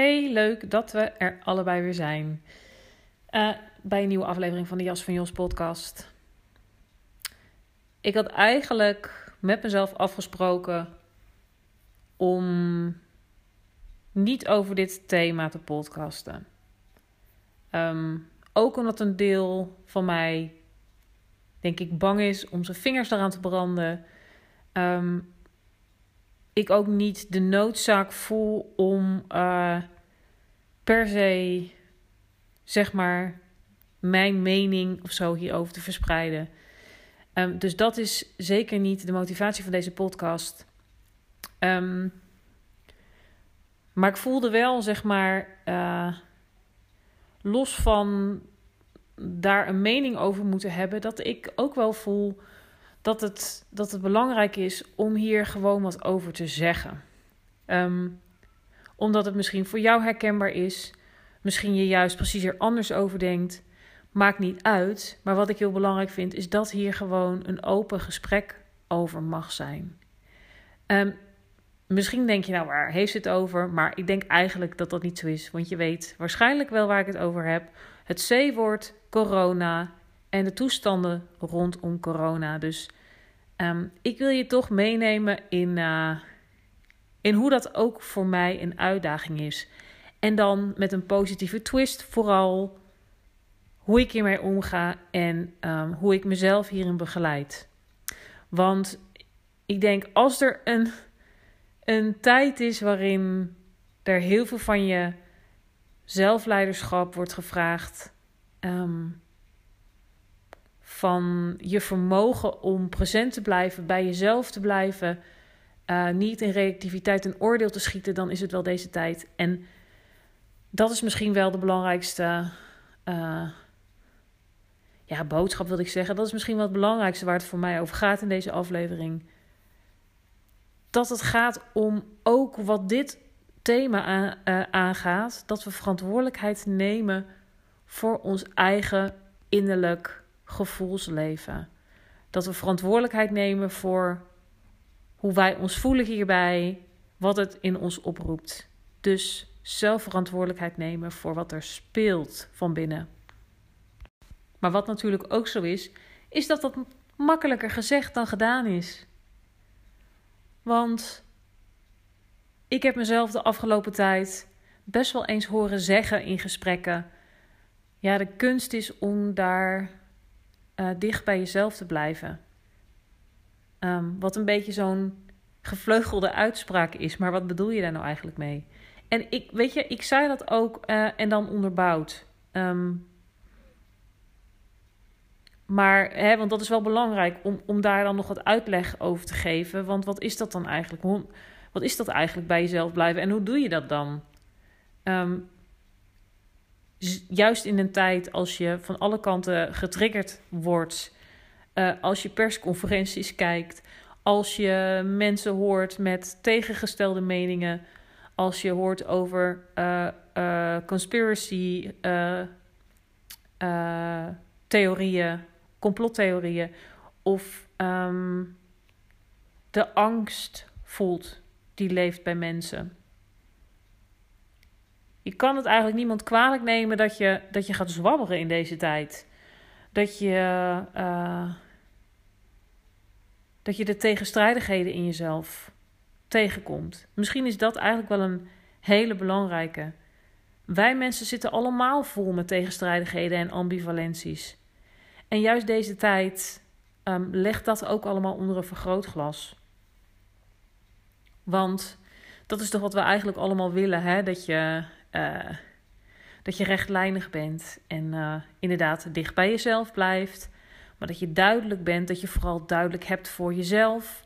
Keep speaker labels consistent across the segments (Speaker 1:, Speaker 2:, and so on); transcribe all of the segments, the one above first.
Speaker 1: Hey, leuk dat we er allebei weer zijn. Uh, bij een nieuwe aflevering van de Jas van Jos podcast. Ik had eigenlijk met mezelf afgesproken om niet over dit thema te podcasten. Um, ook omdat een deel van mij, denk ik, bang is om zijn vingers eraan te branden. Um, ik ook niet de noodzaak voel om uh, per se, zeg maar, mijn mening of zo hierover te verspreiden. Um, dus dat is zeker niet de motivatie van deze podcast. Um, maar ik voelde wel, zeg maar, uh, los van daar een mening over moeten hebben, dat ik ook wel voel dat het, dat het belangrijk is om hier gewoon wat over te zeggen. Um, omdat het misschien voor jou herkenbaar is, misschien je juist precies er anders over denkt. Maakt niet uit. Maar wat ik heel belangrijk vind, is dat hier gewoon een open gesprek over mag zijn. Um, misschien denk je nou, waar heeft het over? Maar ik denk eigenlijk dat dat niet zo is. Want je weet waarschijnlijk wel waar ik het over heb. Het C-woord, corona en de toestanden rondom corona. Dus um, ik wil je toch meenemen in, uh, in hoe dat ook voor mij een uitdaging is. En dan met een positieve twist, vooral hoe ik hiermee omga en um, hoe ik mezelf hierin begeleid. Want ik denk als er een, een tijd is waarin er heel veel van je zelfleiderschap wordt gevraagd. Um, van je vermogen om present te blijven, bij jezelf te blijven, uh, niet in reactiviteit en oordeel te schieten, dan is het wel deze tijd. En dat is misschien wel de belangrijkste uh, ja, boodschap, wil ik zeggen. Dat is misschien wel het belangrijkste waar het voor mij over gaat in deze aflevering. Dat het gaat om ook wat dit thema uh, aangaat, dat we verantwoordelijkheid nemen voor ons eigen innerlijk gevoelsleven. Dat we verantwoordelijkheid nemen voor hoe wij ons voelen hierbij, wat het in ons oproept. Dus zelf verantwoordelijkheid nemen voor wat er speelt van binnen. Maar wat natuurlijk ook zo is, is dat dat makkelijker gezegd dan gedaan is. Want ik heb mezelf de afgelopen tijd best wel eens horen zeggen in gesprekken: ja, de kunst is om daar uh, dicht bij jezelf te blijven. Um, wat een beetje zo'n gevleugelde uitspraak is, maar wat bedoel je daar nou eigenlijk mee? En ik, weet je, ik zei dat ook uh, en dan onderbouwd. Um, maar, hè, want dat is wel belangrijk om, om daar dan nog wat uitleg over te geven. Want wat is dat dan eigenlijk? Hoe, wat is dat eigenlijk bij jezelf blijven en hoe doe je dat dan? Um, juist in een tijd als je van alle kanten getriggerd wordt, uh, als je persconferenties kijkt, als je mensen hoort met tegengestelde meningen, als je hoort over uh, uh, conspiracy theorieën, complottheorieën, of um, de angst voelt die leeft bij mensen je kan het eigenlijk niemand kwalijk nemen dat je, dat je gaat zwabberen in deze tijd. Dat je, uh, dat je de tegenstrijdigheden in jezelf tegenkomt. Misschien is dat eigenlijk wel een Hele belangrijke. Wij mensen zitten allemaal vol met tegenstrijdigheden en ambivalenties. En juist deze tijd um, legt dat ook allemaal onder een vergrootglas. Want dat is toch wat we eigenlijk allemaal willen: hè? Dat, je, uh, dat je rechtlijnig bent en uh, inderdaad dicht bij jezelf blijft. Maar dat je duidelijk bent, dat je vooral duidelijk hebt voor jezelf.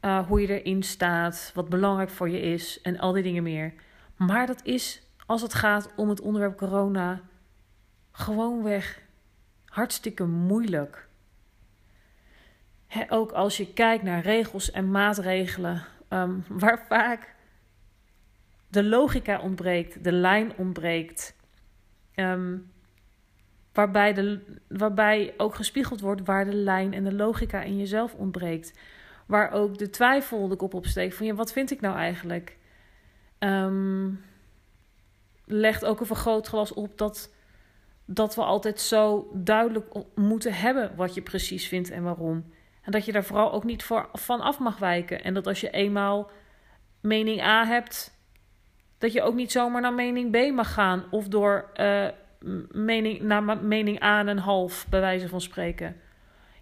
Speaker 1: Uh, hoe je erin staat, wat belangrijk voor je is en al die dingen meer. Maar dat is als het gaat om het onderwerp corona gewoonweg hartstikke moeilijk. ook als je kijkt naar regels en maatregelen, um, waar vaak de logica ontbreekt, de lijn ontbreekt. Um, waarbij, de, waarbij ook gespiegeld wordt waar de lijn en de logica in jezelf ontbreekt. Waar ook de twijfel de kop opsteekt van ja, wat vind ik nou eigenlijk? Um, legt ook een vergrootglas op dat, dat we altijd zo duidelijk moeten hebben wat je precies vindt en waarom. En dat je daar vooral ook niet voor, van af mag wijken. En dat als je eenmaal mening A hebt, dat je ook niet zomaar naar mening B mag gaan. Of door uh, mening, naar mening A en een half, bij wijze van spreken.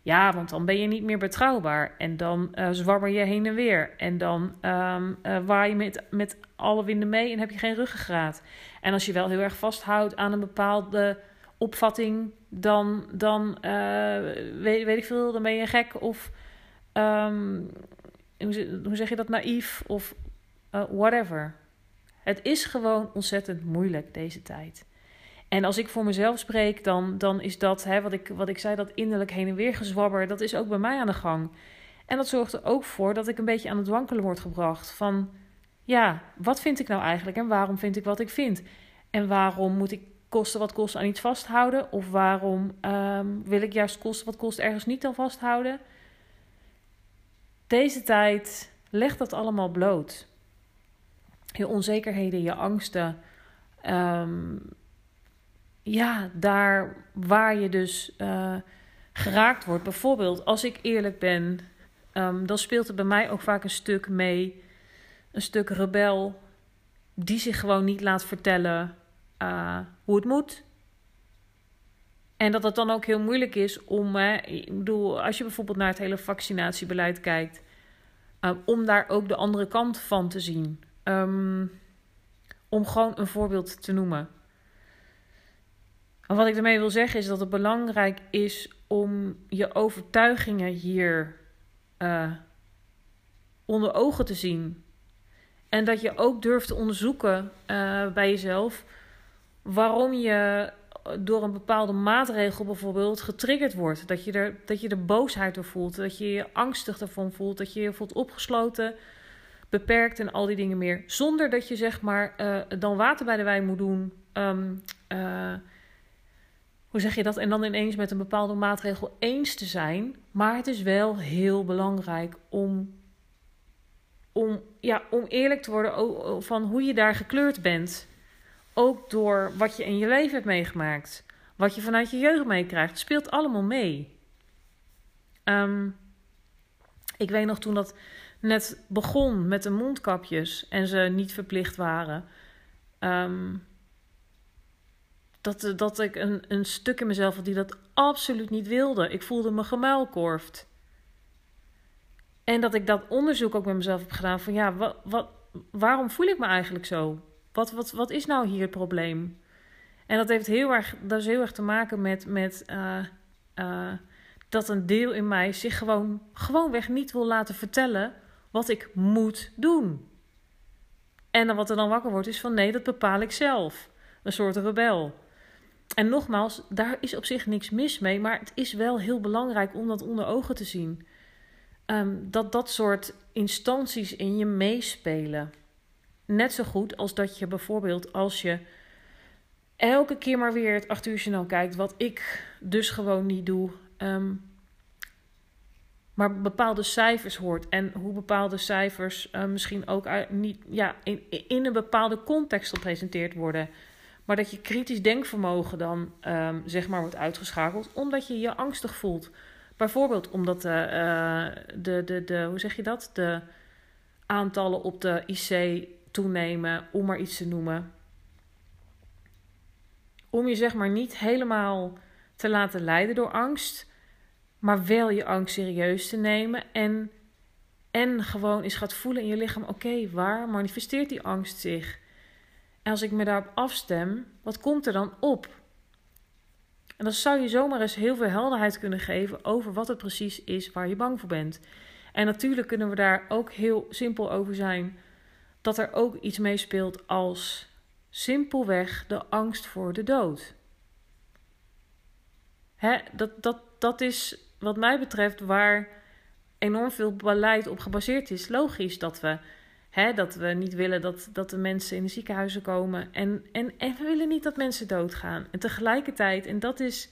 Speaker 1: Ja, want dan ben je niet meer betrouwbaar. En dan uh, zwabber je heen en weer. En dan um, waai je met, met alle winden mee en heb je geen ruggengraat. En als je wel heel erg vasthoudt aan een bepaalde opvatting, dan, dan weet, weet ik veel, dan ben je gek of hoe, hoe zeg je dat, naïef of whatever. Het is gewoon ontzettend moeilijk deze tijd. En als ik voor mezelf spreek, dan, dan is dat, hè, wat, ik, wat ik zei, dat innerlijk heen en weer gezwabber, dat is ook bij mij aan de gang. En dat zorgt er ook voor dat ik een beetje aan het wankelen word gebracht. Van, ja, wat vind ik nou eigenlijk en waarom vind ik wat ik vind? En waarom moet ik kosten wat kost aan iets vasthouden? Of waarom um, wil ik juist kosten wat kost ergens niet aan vasthouden? Deze tijd legt dat allemaal bloot. Je onzekerheden, je angsten. Um, ja, daar waar je dus uh, geraakt wordt. Bijvoorbeeld, als ik eerlijk ben, um, dan speelt er bij mij ook vaak een stuk mee. Een stuk rebel, die zich gewoon niet laat vertellen uh, hoe het moet. En dat het dan ook heel moeilijk is om, ik bedoel, als je bijvoorbeeld naar het hele vaccinatiebeleid kijkt, uh, om daar ook de andere kant van te zien. Um, om gewoon een voorbeeld te noemen. Wat ik ermee wil zeggen is dat het belangrijk is om je overtuigingen hier uh, onder ogen te zien. En dat je ook durft te onderzoeken uh, bij jezelf waarom je door een bepaalde maatregel bijvoorbeeld getriggerd wordt. Dat je er, dat je er boosheid door voelt, dat je je angstig ervan voelt, dat je je voelt opgesloten, beperkt en al die dingen meer. Zonder dat je zeg maar uh, dan water bij de wijn moet doen. Um, hoe zeg je dat? En dan ineens met een bepaalde maatregel eens te zijn. Maar het is wel heel belangrijk om, om, ja, om eerlijk te worden van hoe je daar gekleurd bent. Ook door wat je in je leven hebt meegemaakt. Wat je vanuit je jeugd meekrijgt. Speelt allemaal mee. Um, ik weet nog toen dat net begon met de mondkapjes en ze niet verplicht waren. Um, dat, eh, dat ik een, een stuk in mezelf had die dat absoluut niet wilde. Ik voelde me gemuilkorfd. En dat ik dat onderzoek ook met mezelf heb gedaan van ja, wat, wat, waarom voel ik me eigenlijk zo? Wat, wat, wat is nou hier het probleem? En dat heeft heel erg, dat is heel erg te maken met, met uh, uh, dat een deel in mij zich gewoon, gewoonweg niet wil laten vertellen wat ik moet doen. En dan wat er dan wakker wordt is van nee, dat bepaal ik zelf. Een soort rebel. En nogmaals, daar is op zich niks mis mee, maar het is wel heel belangrijk om dat onder ogen te zien. Um, dat dat soort instanties in je meespelen. Net zo goed als dat je bijvoorbeeld als je elke keer maar weer het 8 uur kijkt, wat ik dus gewoon niet doe, um, maar bepaalde cijfers hoort en hoe bepaalde cijfers uh, misschien ook niet, ja, in, in een bepaalde context gepresenteerd worden. Maar dat je kritisch denkvermogen dan um, zeg maar wordt uitgeschakeld omdat je je angstig voelt. Bijvoorbeeld omdat de, uh, de, de, de, hoe zeg je dat? De aantallen op de IC toenemen, om maar iets te noemen. Om je zeg maar niet helemaal te laten leiden door angst, maar wel je angst serieus te nemen en, en gewoon eens gaat voelen in je lichaam: oké, waar manifesteert die angst zich? En als ik me daarop afstem, wat komt er dan op? En dan zou je zomaar eens heel veel helderheid kunnen geven over wat het precies is waar je bang voor bent. En natuurlijk kunnen we daar ook heel simpel over zijn dat er ook iets meespeelt als simpelweg de angst voor de dood. Hè, dat, dat, dat is wat mij betreft waar enorm veel beleid op gebaseerd is. Logisch dat we, hè, dat we niet willen dat, dat de mensen in de ziekenhuizen komen. En, en, en we willen niet dat mensen doodgaan. En tegelijkertijd, en dat is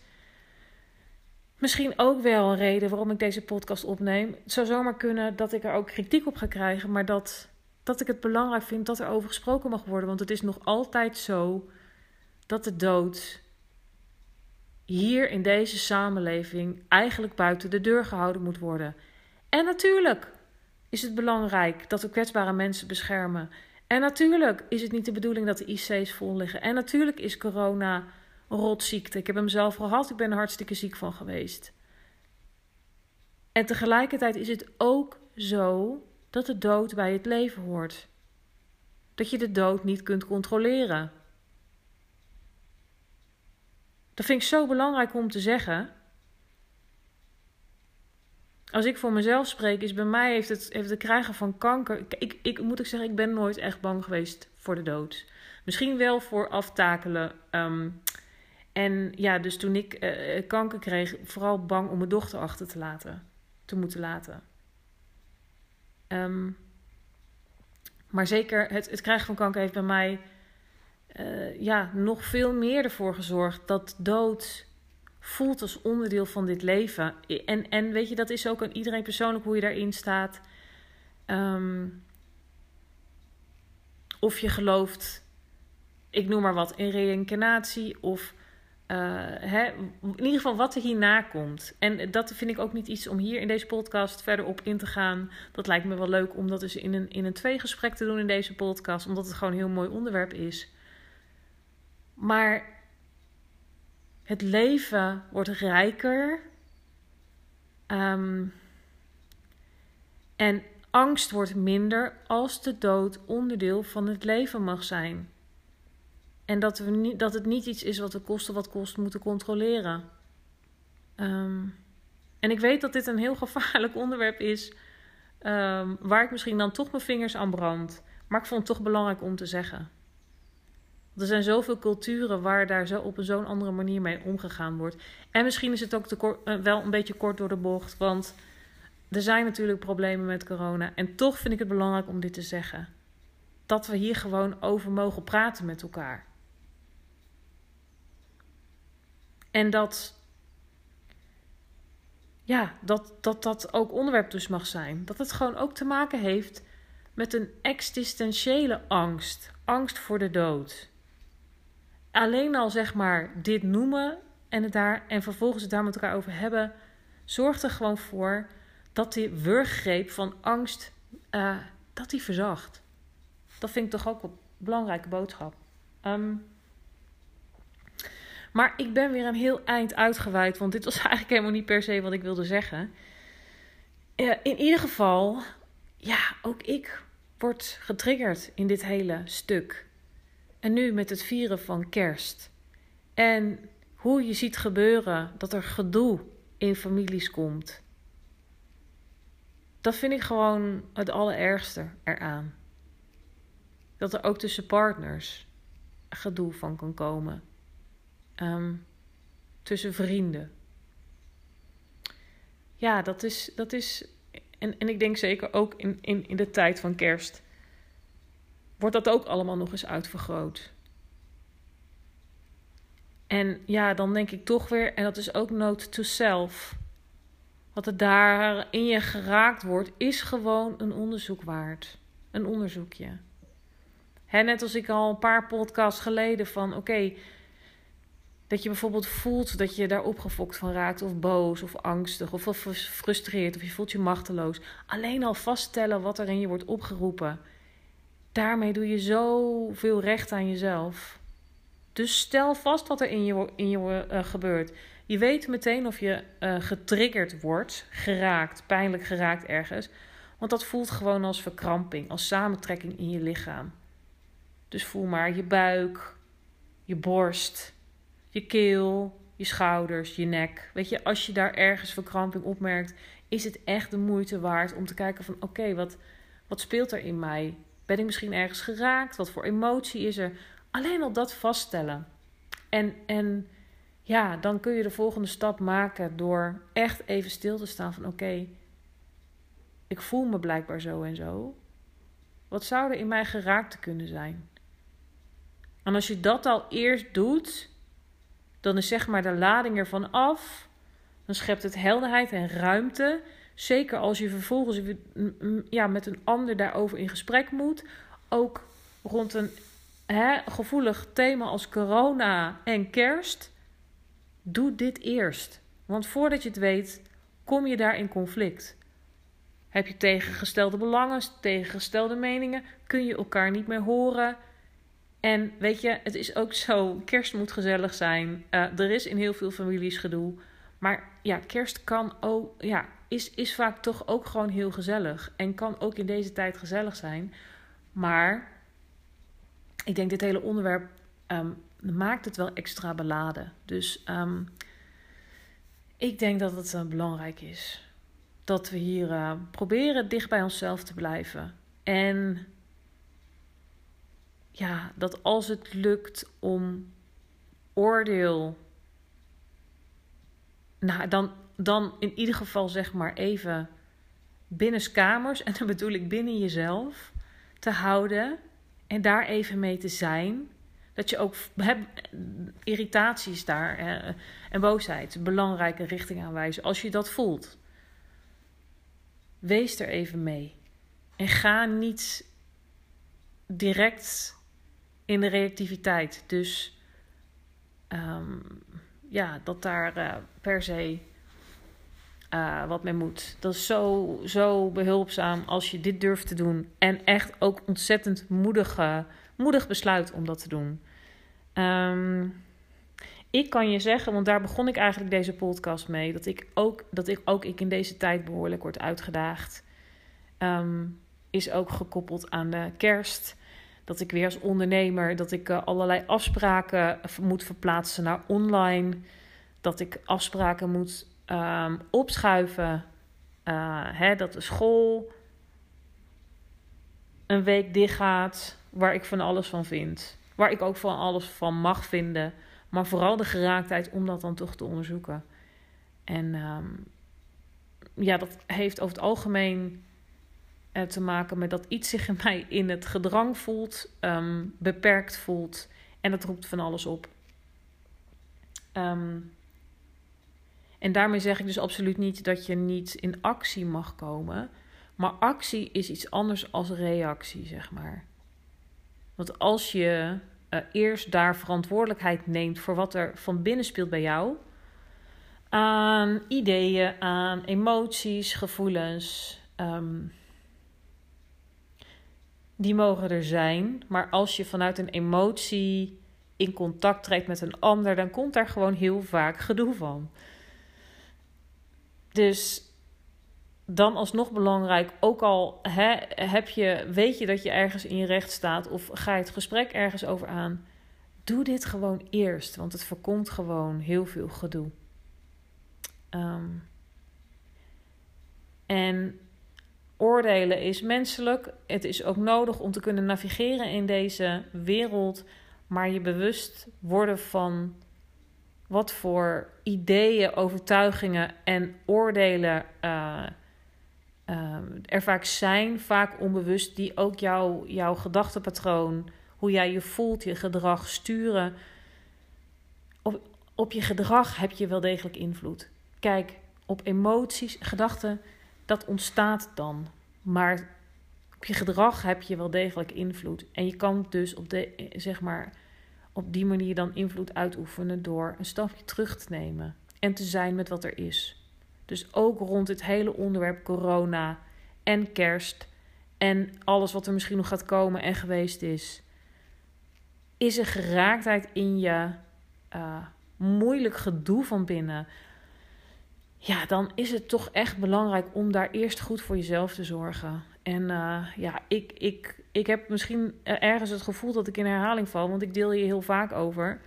Speaker 1: misschien ook wel een reden waarom ik deze podcast opneem. Het zou zomaar kunnen dat ik er ook kritiek op ga krijgen, maar dat, dat ik het belangrijk vind dat er over gesproken mag worden. Want het is nog altijd zo dat de dood hier in deze samenleving eigenlijk buiten de deur gehouden moet worden. En natuurlijk is het belangrijk dat we kwetsbare mensen beschermen. En natuurlijk is het niet de bedoeling dat de IC's vol liggen. En natuurlijk is corona rotziekte. Ik heb hem zelf gehad, ik ben er hartstikke ziek van geweest. En tegelijkertijd is het ook zo dat de dood bij het leven hoort. Dat je de dood niet kunt controleren. Dat vind ik zo belangrijk om te zeggen. Als ik voor mezelf spreek, is bij mij heeft het, heeft het krijgen van kanker. Ik, ik, moet ik zeggen, ik ben nooit echt bang geweest voor de dood. Misschien wel voor aftakelen. Ehm, en ja, dus toen ik uh, kanker kreeg, vooral bang om mijn dochter achter te laten. Te moeten laten. Um, maar zeker, het, het krijgen van kanker heeft bij mij uh, ja, nog veel meer ervoor gezorgd dat dood voelt als onderdeel van dit leven. En, en weet je, dat is ook aan iedereen persoonlijk hoe je daarin staat. Um, of je gelooft, ik noem maar wat, in reïncarnatie. Of uh, hè, in ieder geval wat er hierna komt. En dat vind ik ook niet iets om hier in deze podcast verder op in te gaan. Dat lijkt me wel leuk om dat dus in een, in een tweegesprek te doen in deze podcast. Omdat het gewoon een heel mooi onderwerp is. Maar het leven wordt rijker. Um, en angst wordt minder als de dood onderdeel van het leven mag zijn. En dat, we niet, dat het niet iets is wat we kosten wat kost moeten controleren. Um, en ik weet dat dit een heel gevaarlijk onderwerp is. Um, waar ik misschien dan toch mijn vingers aan brand. Maar ik vond het toch belangrijk om te zeggen. Er zijn zoveel culturen waar daar zo op een zo'n andere manier mee omgegaan wordt. En misschien is het ook uh, wel een beetje kort door de bocht. Want er zijn natuurlijk problemen met corona. En toch vind ik het belangrijk om dit te zeggen. Dat we hier gewoon over mogen praten met elkaar. En dat, ja, dat, dat dat ook onderwerp dus mag zijn. Dat het gewoon ook te maken heeft met een existentiële angst. Angst voor de dood. Alleen al zeg maar dit noemen en, het daar, en vervolgens het daar met elkaar over hebben, zorgt er gewoon voor dat die wurggreep van angst, uh, dat die verzacht. Dat vind ik toch ook een belangrijke boodschap. Um, maar ik ben weer een heel eind uitgeweid, want dit was eigenlijk helemaal niet per se wat ik wilde zeggen. Uh, in ieder geval, ja, ook ik word getriggerd in dit hele stuk. En nu met het vieren van kerst. En hoe je ziet gebeuren dat er gedoe in families komt. Dat vind ik gewoon het allerergste eraan. Dat er ook tussen partners gedoe van kan komen. Um, tussen vrienden. Ja, dat is. Dat is en, en ik denk zeker ook in, in, in de tijd van kerst. Wordt dat ook allemaal nog eens uitvergroot. En ja, dan denk ik toch weer, en dat is ook note to self. Wat er daar in je geraakt wordt, is gewoon een onderzoek waard. Een onderzoekje. Net als ik al een paar podcasts geleden van oké, dat je bijvoorbeeld voelt dat je daar opgefokt van raakt, of boos, of angstig, of gefrustreerd, of je voelt je machteloos. Alleen al vaststellen wat er in je wordt opgeroepen, daarmee doe je zoveel recht aan jezelf. Dus stel vast wat er in je, in je uh, gebeurt. Je weet meteen of je uh, getriggerd wordt, geraakt, pijnlijk geraakt ergens. Want dat voelt gewoon als verkramping, als samentrekking in je lichaam. Dus voel maar je buik, je borst, je keel, je schouders, je nek. Weet je, als je daar ergens verkramping opmerkt, is het echt de moeite waard om te kijken van oké, wat, wat speelt er in mij? Ben ik misschien ergens geraakt? Wat voor emotie is er? Alleen al dat vaststellen. En, en ja, dan kun je de volgende stap maken door echt even stil te staan van oké, ik voel me blijkbaar zo en zo. Wat zou er in mij geraakt kunnen zijn? En als je dat al eerst doet, dan is zeg maar de lading ervan af. Dan schept het helderheid en ruimte. Zeker als je vervolgens ja, met een ander daarover in gesprek moet. Ook rond een hè, gevoelig thema als corona en kerst. Doe dit eerst. Want voordat je het weet, kom je daar in conflict. Heb je tegengestelde belangen, tegengestelde meningen, kun je elkaar niet meer horen. En weet je, het is ook zo, kerst moet gezellig zijn. Uh, er is in heel veel families gedoe. Maar ja, kerst kan ook, ja, is, is vaak toch ook gewoon heel gezellig. En kan ook in deze tijd gezellig zijn. Maar ik denk dit hele onderwerp um, maakt het wel extra beladen. Dus um, ik denk dat het uh, belangrijk is dat we hier uh, proberen dicht bij onszelf te blijven. En ja, dat als het lukt om oordeel. Nou, dan, dan in ieder geval zeg maar even binnenskamers, en dan bedoel ik binnen jezelf, te houden en daar even mee te zijn. Dat je ook hebt irritaties daar eh, en boosheid, belangrijke richting aanwijzen. Als je dat voelt, wees er even mee. En ga niet direct in de reactiviteit. Dus um, ja, dat daar uh, per se uh, wat mee moet. Dat is zo, zo behulpzaam als je dit durft te doen. En echt ook ontzettend moedig, moedig besluit om dat te doen. Um, ik kan je zeggen, want daar begon ik eigenlijk deze podcast mee, dat ik ook, dat ik, ook ik in deze tijd behoorlijk word uitgedaagd. Um, is ook gekoppeld aan de kerst. Dat ik weer als ondernemer, dat ik uh, allerlei afspraken moet verplaatsen naar online. Dat ik afspraken moet um, opschuiven. Uh, hè, dat de school een week dicht gaat, waar ik van alles van vind. Waar ik ook van alles van mag vinden. Maar vooral de geraaktheid om dat dan toch te onderzoeken. En um, ja, dat heeft over het algemeen uh, te maken met dat iets zich in mij in het gedrang voelt, um, beperkt voelt. En dat roept van alles op. Um, en daarmee zeg ik dus absoluut niet dat je niet in actie mag komen. Maar actie is iets anders als reactie, zeg maar. Want als je uh, eerst daar verantwoordelijkheid neemt voor wat er van binnen speelt bij jou. Aan ideeën, aan emoties, gevoelens. Um, die mogen er zijn. Maar als je vanuit een emotie in contact treedt met een ander, dan komt daar gewoon heel vaak gedoe van. Dus dan alsnog belangrijk, ook al hè, heb je, weet je dat je ergens in je recht staat of ga je het gesprek ergens over aan, doe dit gewoon eerst, want het voorkomt gewoon heel veel gedoe. Um, en oordelen is menselijk. Het is ook nodig om te kunnen navigeren in deze wereld, maar je bewust worden van wat voor ideeën, overtuigingen en oordelen. Uh, uh, er vaak zijn, vaak onbewust, die ook jou, jouw gedachtenpatroon, hoe jij je voelt, je gedrag sturen. Op je gedrag heb je wel degelijk invloed. Kijk, op emoties, gedachten, dat ontstaat dan. Maar op je gedrag heb je wel degelijk invloed. En je kan dus op, de, zeg maar, op die manier dan invloed uitoefenen door een stapje terug te nemen en te zijn met wat er is. Dus ook rond het hele onderwerp corona en kerst en alles wat er misschien nog gaat komen en geweest is. Is er geraaktheid in je uh, moeilijk gedoe van binnen? Ja, dan is het toch echt belangrijk om daar eerst goed voor jezelf te zorgen. En uh, ja, ik, ik, ik heb misschien ergens het gevoel dat ik in herhaling val, want ik deel hier heel vaak over.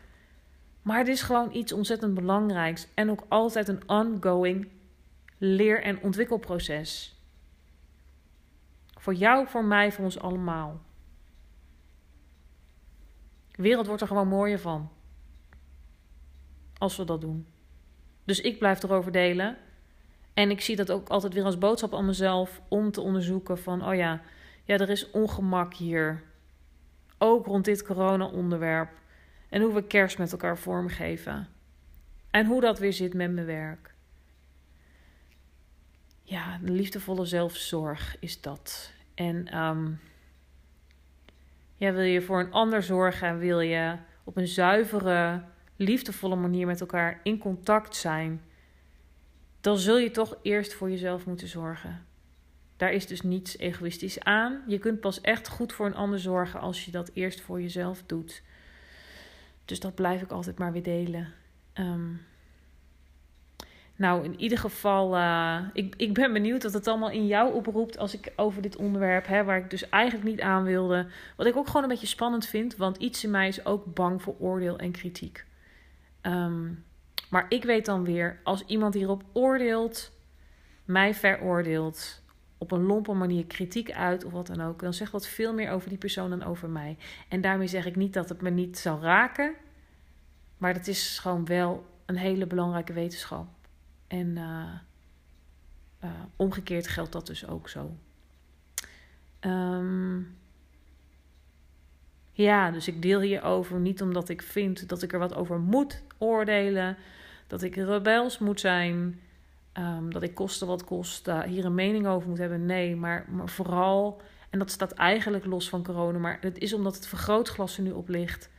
Speaker 1: Maar het is gewoon iets ontzettend belangrijks en ook altijd een ongoing leer- en ontwikkelproces. Voor jou, voor mij, voor ons allemaal. De wereld wordt er gewoon mooier van. Als we dat doen. Dus ik blijf erover delen. En ik zie dat ook altijd weer als boodschap aan mezelf om te onderzoeken van, oh ja, ja, er is ongemak hier. Ook rond dit corona-onderwerp. En hoe we kerst met elkaar vormgeven. En hoe dat weer zit met mijn werk. Ja, de liefdevolle zelfzorg is dat. En um, ja, wil je voor een ander zorgen, wil je op een zuivere, liefdevolle manier met elkaar in contact zijn, dan zul je toch eerst voor jezelf moeten zorgen. Daar is dus niets egoïstisch aan. Je kunt pas echt goed voor een ander zorgen als je dat eerst voor jezelf doet. Dus dat blijf ik altijd maar weer delen. Um, nou, in ieder geval, uh, ik, ik ben benieuwd wat het allemaal in jou oproept als ik over dit onderwerp heb, waar ik dus eigenlijk niet aan wilde. Wat ik ook gewoon een beetje spannend vind, want iets in mij is ook bang voor oordeel en kritiek. Um, maar ik weet dan weer, als iemand hierop oordeelt, mij veroordeelt, op een lompe manier kritiek uit of wat dan ook, dan zegt dat veel meer over die persoon dan over mij. En daarmee zeg ik niet dat het me niet zal raken, maar dat is gewoon wel een hele belangrijke wetenschap. En uh, uh, omgekeerd geldt dat dus ook zo. Um, ja, dus ik deel hierover niet omdat ik vind dat ik er wat over moet oordelen, dat ik rebels moet zijn, um, dat ik kosten wat kost uh, hier een mening over moet hebben. Nee, maar, maar vooral, en dat staat eigenlijk los van corona, maar het is omdat het vergrootglas er nu op ligt,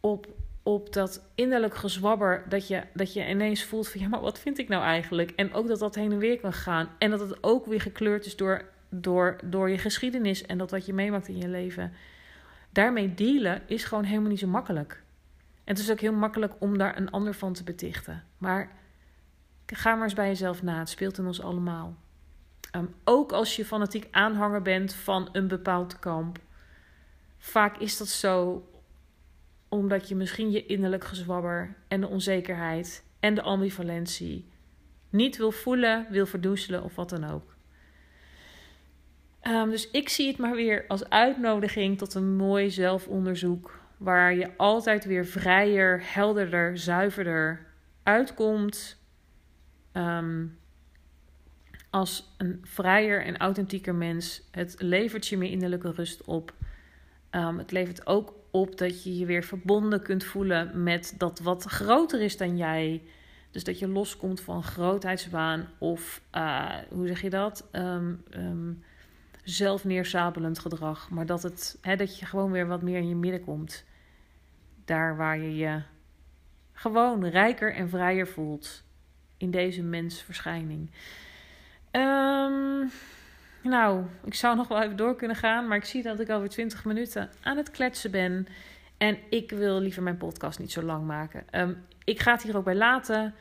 Speaker 1: op op dat innerlijk gezwabber dat je, dat je ineens voelt van ja, maar wat vind ik nou eigenlijk? En ook dat dat heen en weer kan gaan. En dat het ook weer gekleurd is door, door, door je geschiedenis en dat wat je meemaakt in je leven. Daarmee dealen is gewoon helemaal niet zo makkelijk. En het is ook heel makkelijk om daar een ander van te betichten. Maar ga maar eens bij jezelf na. Het speelt in ons allemaal. Um, ook als je fanatiek aanhanger bent van een bepaald kamp. Vaak is dat zo omdat je misschien je innerlijk gezwabber en de onzekerheid en de ambivalentie niet wil voelen, wil verdoezelen of wat dan ook. Um, dus ik zie het maar weer als uitnodiging tot een mooi zelfonderzoek. Waar je altijd weer vrijer, helderder, zuiverder uitkomt. Um, als een vrijer en authentieker mens. Het levert je meer innerlijke rust op. Um, het levert ook op dat je je weer verbonden kunt voelen met dat wat groter is dan jij. Dus dat je loskomt van grootheidswaan of, uh, hoe zeg je dat? Zelfneersabelend gedrag. Maar dat, het, hè, dat je gewoon weer wat meer in je midden komt. Daar waar je je gewoon rijker en vrijer voelt in deze mensverschijning. Um, nou, ik zou nog wel even door kunnen gaan, maar ik zie dat ik alweer 20 minuten aan het kletsen ben. En ik wil liever mijn podcast niet zo lang maken. Um, ik ga het hier ook bij laten.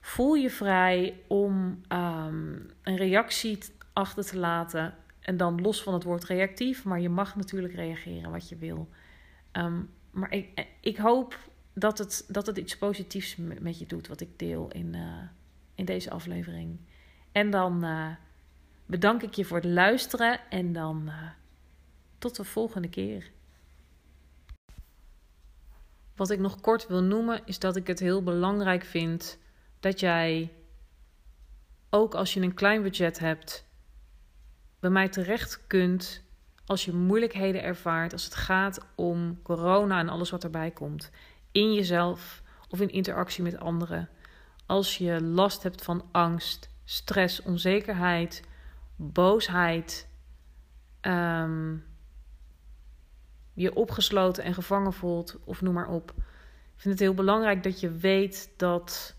Speaker 1: Voel je vrij om um, een reactie achter te laten. En dan los van het woord reactief, maar je mag natuurlijk reageren wat je wil. Um, maar ik, ik hoop dat het, dat het iets positiefs met je doet, wat ik deel in, uh, in deze aflevering. En dan. Uh, bedank ik je voor het luisteren en dan tot de volgende keer. Wat ik nog kort wil noemen is dat ik het heel belangrijk vind dat jij, ook als je een klein budget hebt, bij mij terecht kunt als je moeilijkheden ervaart als het gaat om corona en alles wat erbij komt. In jezelf of in interactie met anderen. Als je last hebt van angst, stress, onzekerheid, boosheid, um, je opgesloten en gevangen voelt, of noem maar op. Ik vind het heel belangrijk dat je weet dat,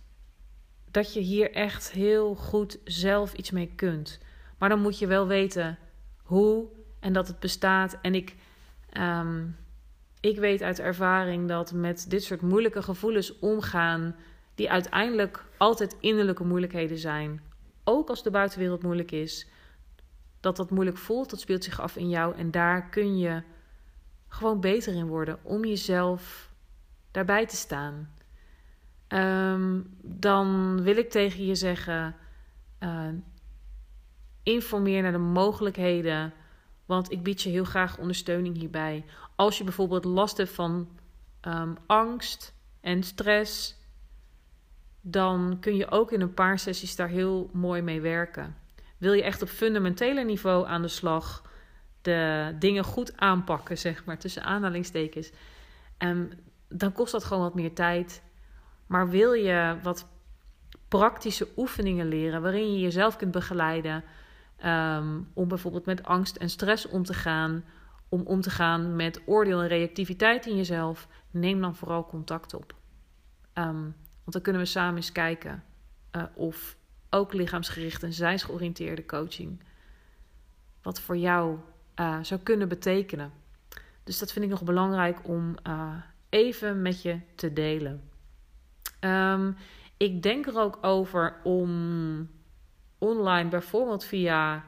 Speaker 1: dat je hier echt heel goed zelf iets mee kunt. Maar dan moet je wel weten hoe en dat het bestaat. En ik, ehm, ik weet uit ervaring dat met dit soort moeilijke gevoelens omgaan, die uiteindelijk altijd innerlijke moeilijkheden zijn, ook als de buitenwereld moeilijk is, dat dat moeilijk voelt, dat speelt zich af in jou en daar kun je gewoon beter in worden om jezelf daarbij te staan. Ehm, dan wil ik tegen je zeggen: uh, informeer naar de mogelijkheden, want ik bied je heel graag ondersteuning hierbij. Als je bijvoorbeeld last hebt van um, angst en stress, dan kun je ook in een paar sessies daar heel mooi mee werken. Wil je echt op fundamentele niveau aan de slag, de dingen goed aanpakken, zeg maar, tussen aanhalingstekens, en dan kost dat gewoon wat meer tijd. Maar wil je wat praktische oefeningen leren waarin je jezelf kunt begeleiden um, om bijvoorbeeld met angst en stress om te gaan, om om te gaan met oordeel en reactiviteit in jezelf, neem dan vooral contact op. Um, want dan kunnen we samen eens kijken uh, of ook lichaamsgerichte en zijnsgeoriënteerde coaching wat voor jou uh, zou kunnen betekenen. Dus dat vind ik nog belangrijk om uh, even met je te delen. Um, ik denk er ook over om online, bijvoorbeeld via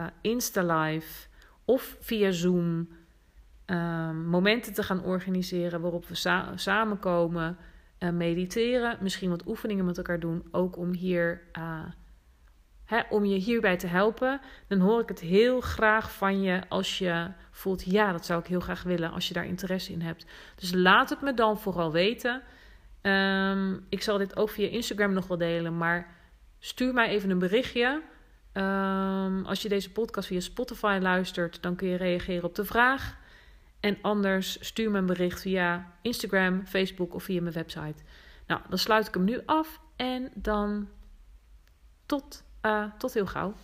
Speaker 1: uh, InstaLive of via Zoom, um, momenten te gaan organiseren waarop we sa samenkomen, uh, mediteren, misschien wat oefeningen met elkaar doen, ook om hier. Uh, Hè, om je hierbij te helpen, dan hoor ik het heel graag van je als je voelt, ja, dat zou ik heel graag willen, als je daar interesse in hebt. Dus laat het me dan vooral weten. Um, ik zal dit ook via Instagram nog wel delen, maar stuur mij even een berichtje. Um, als je deze podcast via Spotify luistert, dan kun je reageren op de vraag. En anders stuur me een bericht via Instagram, Facebook of via mijn website. Nou, dan sluit ik hem nu af en dan tot, uh, tot heel gauw.